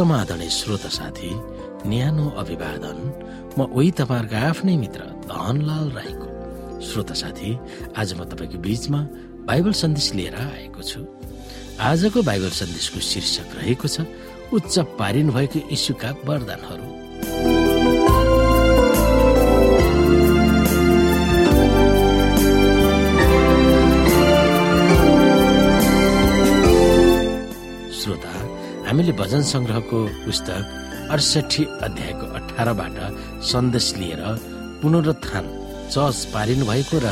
समाधाने श्रोता साथी न्यानो अभिवादन। म उही तपाईँहरूको आफ्नै मित्र धनलाल राईको। श्रोता साथी आज म तपाईँको बीचमा बाइबल सन्देश लिएर आएको छु। आजको बाइबल सन्देशको शीर्षक रहेको छ उच्च पारिनु भएको यीशुका वरदानहरू। भजन संग्रहको पुस्तक अडसठी अध्यायको अठारबाट सन्देश लिएर पुनरुत्थान चर्च पारिनु भएको र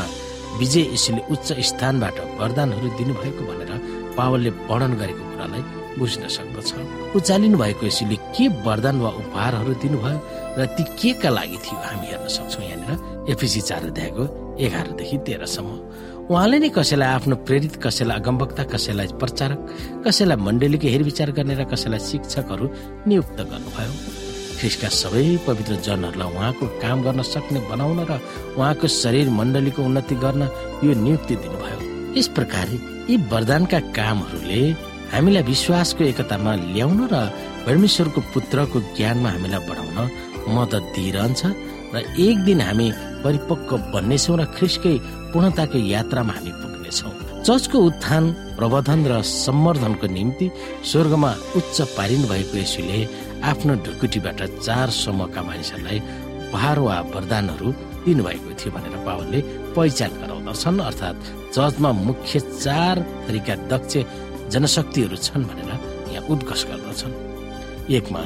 विजय यसुले उच्च स्थानबाट वरदानहरू दिनुभएको भनेर पावलले वर्णन गरेको कुरालाई बुझ्न सक्दछ। उचालिनु भएको यसुले के वरदान वा उपहारहरू दिनुभयो र ती के का लागि थियो हामी हेर्न सक्छौँ यहाँनिर। एफिसी चार अध्यायको एघारदेखि तेह्रसम्म। उहाँले नै कसैलाई आफ्नो प्रेरित कसैलाई अगमवक्ता कसैलाई प्रचारक कसैलाई मण्डलीको हेरविचार गर्ने र कसैलाई शिक्षकहरू नियुक्त गर्नुभयो। ख्रिस्टका सबै पवित्र जनहरूलाई उहाँको काम गर्न सक्ने बनाउन र उहाँको शरीर मण्डलीको उन्नति गर्न यो नियुक्ति दिनुभयो। यस प्रकार यी वरदानका कामहरूले हामीलाई विश्वासको एकतामा ल्याउन र परमेश्वरको पुत्रको ज्ञानमा हामीलाई बढाउन मद्दत दिइरहन्छ र एक दिन हामी परिपक्व बन्नेछौँ र ख्रिस्टकै पूर्णताको यात्रामा हामी पुग्नेछौँ। चर्चको उत्थान प्रबन्धन र सम्वर्धनको निम्ति स्वर्गमा उच्च पारिनु भएको यसुले आफ्नो ढुकुटीबाट चार समूहका मानिसहरूलाई उपहार वा वरदानहरू दिनुभएको थियो भनेर पावलले पहिचान गराउँदछन् अर्थात् चर्चमा मुख्य चार थरीका दक्ष जनशक्तिहरू छन् भनेर यहाँ उद्घोष गर्दछन्। एकमा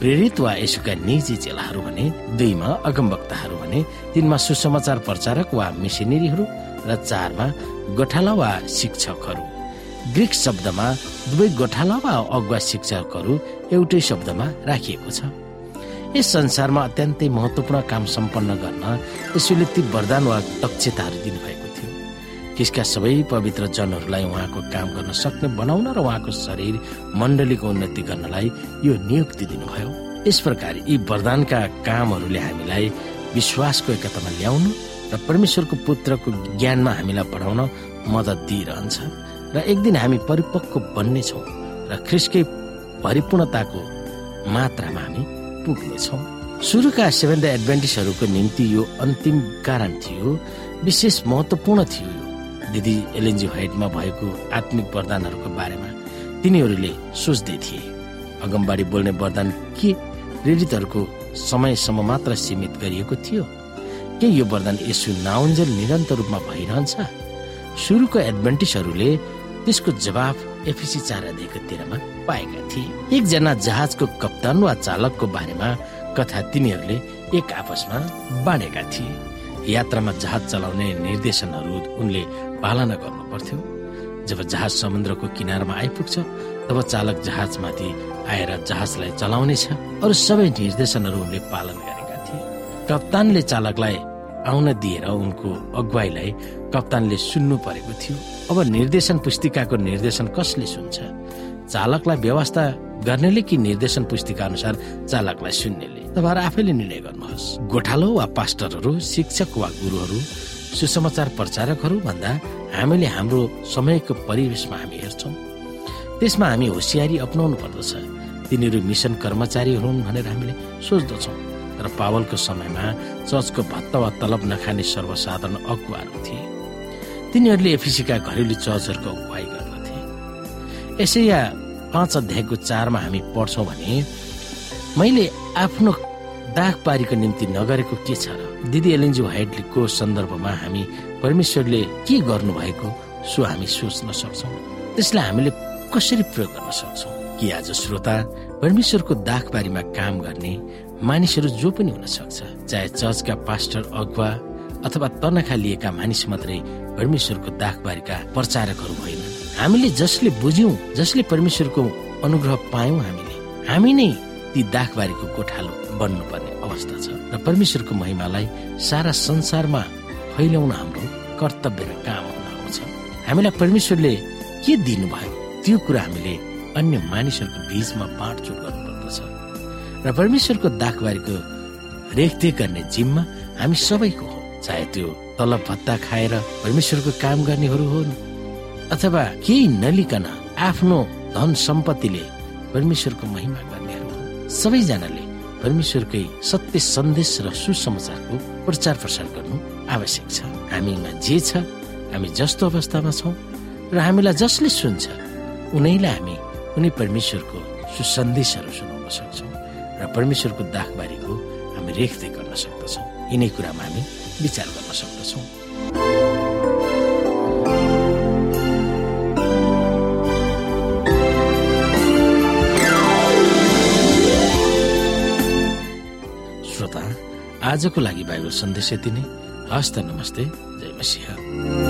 प्रेरित वा यसुका निजी चेलाहरू भने दुईमा अगमवक्ताहरू भने तिनमा सुसमाचार प्रचारक वा मिसिनेरीहरू र चारमा गोठाला वा शिक्षकहरू। ग्रिक शब्दमा दुवै गोठाला वा अगुवा शिक्षकहरू एउटै शब्दमा राखिएको छ। यस संसारमा अत्यन्तै महत्वपूर्ण काम सम्पन्न गर्न यसुले ती वरदान वा दक्षताहरू दिनुभएको किसका सबै पवित्र जनहरूलाई उहाँको काम गर्न सक्ने बनाउन र उहाँको शरीर मण्डलीको उन्नति गर्नलाई यो नियुक्ति दिनुभयो। यस प्रकार यी वरदानका कामहरूले हामीलाई विश्वासको एकतामा ल्याउनु र परमेश्वरको पुत्रको ज्ञानमा हामीलाई बढाउन मद्दत दिइरहन्छ। र एक दिन हामी परिपक्व बन्नेछौँ र ख्रिस्टकै परिपूर्णताको मात्रामा हामी पुग्नेछौँ। सुरुका सेभेन द एडभेन्टिसहरूको निम्ति यो अन्तिम कारण थियो विशेष महत्वपूर्ण थियो दिदी एलएनजी हाइटमा भएको आत्मिक वरदानहरूको बारेमा तिनीहरूले सोच्दै थिए। अगमबाडी बोल्ने वरदान के प्रेरितहरूको समयसम्म मात्र सीमित गरिएको थियो? के यो वरदान यसु नाउन्जेल निरन्तर रूपमा भइरहन्छ? सुरुको एडभेन्टिसहरूले त्यसको जवाब एफिसी चार अध्यायको तेह्रमा पाएका थिए। एकजना जहाजको कप्तान वा चालकको बारेमा कथा तिनीहरूले एक आपसमा बाँडेका थिए। यात्रामा जहाज चलाउने निर्देशनहरू उनले पालना गर्नु पर्थ्यो जब जहाज समुद्रको किनारमा आइपुग्छ तब चालक जहाजमाथि आएर जहाजलाई चलाउनेछ अरू सबै निर्देशनहरू उनले पालन गरेका थिए। कप्तानले चालकलाई आउन दिएर उनको अगुवाईलाई कप्तानले सुन्नु परेको थियो। अब निर्देशन पुस्तिकाको निर्देशन कसले सुन्छ? चालकलाई व्यवस्था गर्नेले कि निर्देशन पुस्तिका अनुसार चालकलाई सुन्नेले? तपाईँहरू आफैले निर्णय गर्नुहोस्। गोठालो वा पास्टरहरू शिक्षक वा गुरुहरू सुसमाचार प्रचारकहरू भन्दा हामीले हाम्रो समयको परिवेशमा हामी हेर्छौँ। त्यसमा हामी होसियारी अप्नाउनु पर्दछ। तिनीहरू मिसन कर्मचारी हुन् भनेर हामीले सोच्दछौँ। तर पावलको समयमा चर्चको भत्ता वा तलब नखाने सर्वसाधारण अगुवाहरू थिए। तिनीहरूले एफिसीका घरेलु चर्चहरूको अगुवाई गर्दथे। यसै या पाँच अध्यायको चारमा हामी पढ्छौँ भने मैले आफ्नो दाग पारीको निम्ति नगरेको के छ र? दिदी एलएनजी हाइटको सन्दर्भमा हामी परमेश्वरले के गर्नु भएको सो हामी सोच्न सक्छौँ। त्यसलाई हामीले कसरी प्रयोग गर्न सक्छौँ? कि आज श्रोता परमेश्वरको दागबारीमा काम गर्ने मानिसहरू जो पनि हुन सक्छ चाहे चर्चका पास्टर अगुवा अथवा तनखा लिएका मानिस मात्रै परमेश्वरको दागबारीका प्रचारकहरू होइन। हामीले जसले बुझ्यौँ जसले परमेश्वरको अनुग्रह पायौँ हामीले हामी नै ती दागबारीको गोठालो बन्नुपर्ने अवस्था छ र परमेश्वरको महिमालाई सारा संसारमा फैल्याउन हाम्रो कर्तव्य र काम हुन आउँछ। हामीलाई परमेश्वरले के दिनुभयो त्यो कुरा हामीले अन्य मानिसहरूको बीचमा बाँडचुट गर्नुपर्दछ। र परमेश्वरको दाखबारीको रेखदेख गर्ने जिम्मा हामी सबैको हो चाहे त्यो तलब भत्ता खाएर परमेश्वरको काम गर्नेहरू हुन्। अथवा केही नलिकन आफ्नो धन सम्पत्तिले परमेश्वरको महिमा गर्नेहरू सबैजनाले परमेश्वरकै सत्य सन्देश र सुसमाचारको प्रचार प्रसार गर्नु आवश्यक छ। हामीमा जे छ हामी जस्तो अवस्थामा छौँ र हामीलाई जसले सुन्छ उनैलाई हामी उनी परमेश्वरको सुसन्देशहरू सुनाउन सक्छौँ र परमेश्वरको दाखबारीको हामी रेखदेख गर्न सक्दछौँ। यिनै कुरामा हामी विचार गर्न सक्दछौँ। श्रोता आजको लागि बाइबल सन्देश यति नै। हस्त नमस्ते जय मसिंह।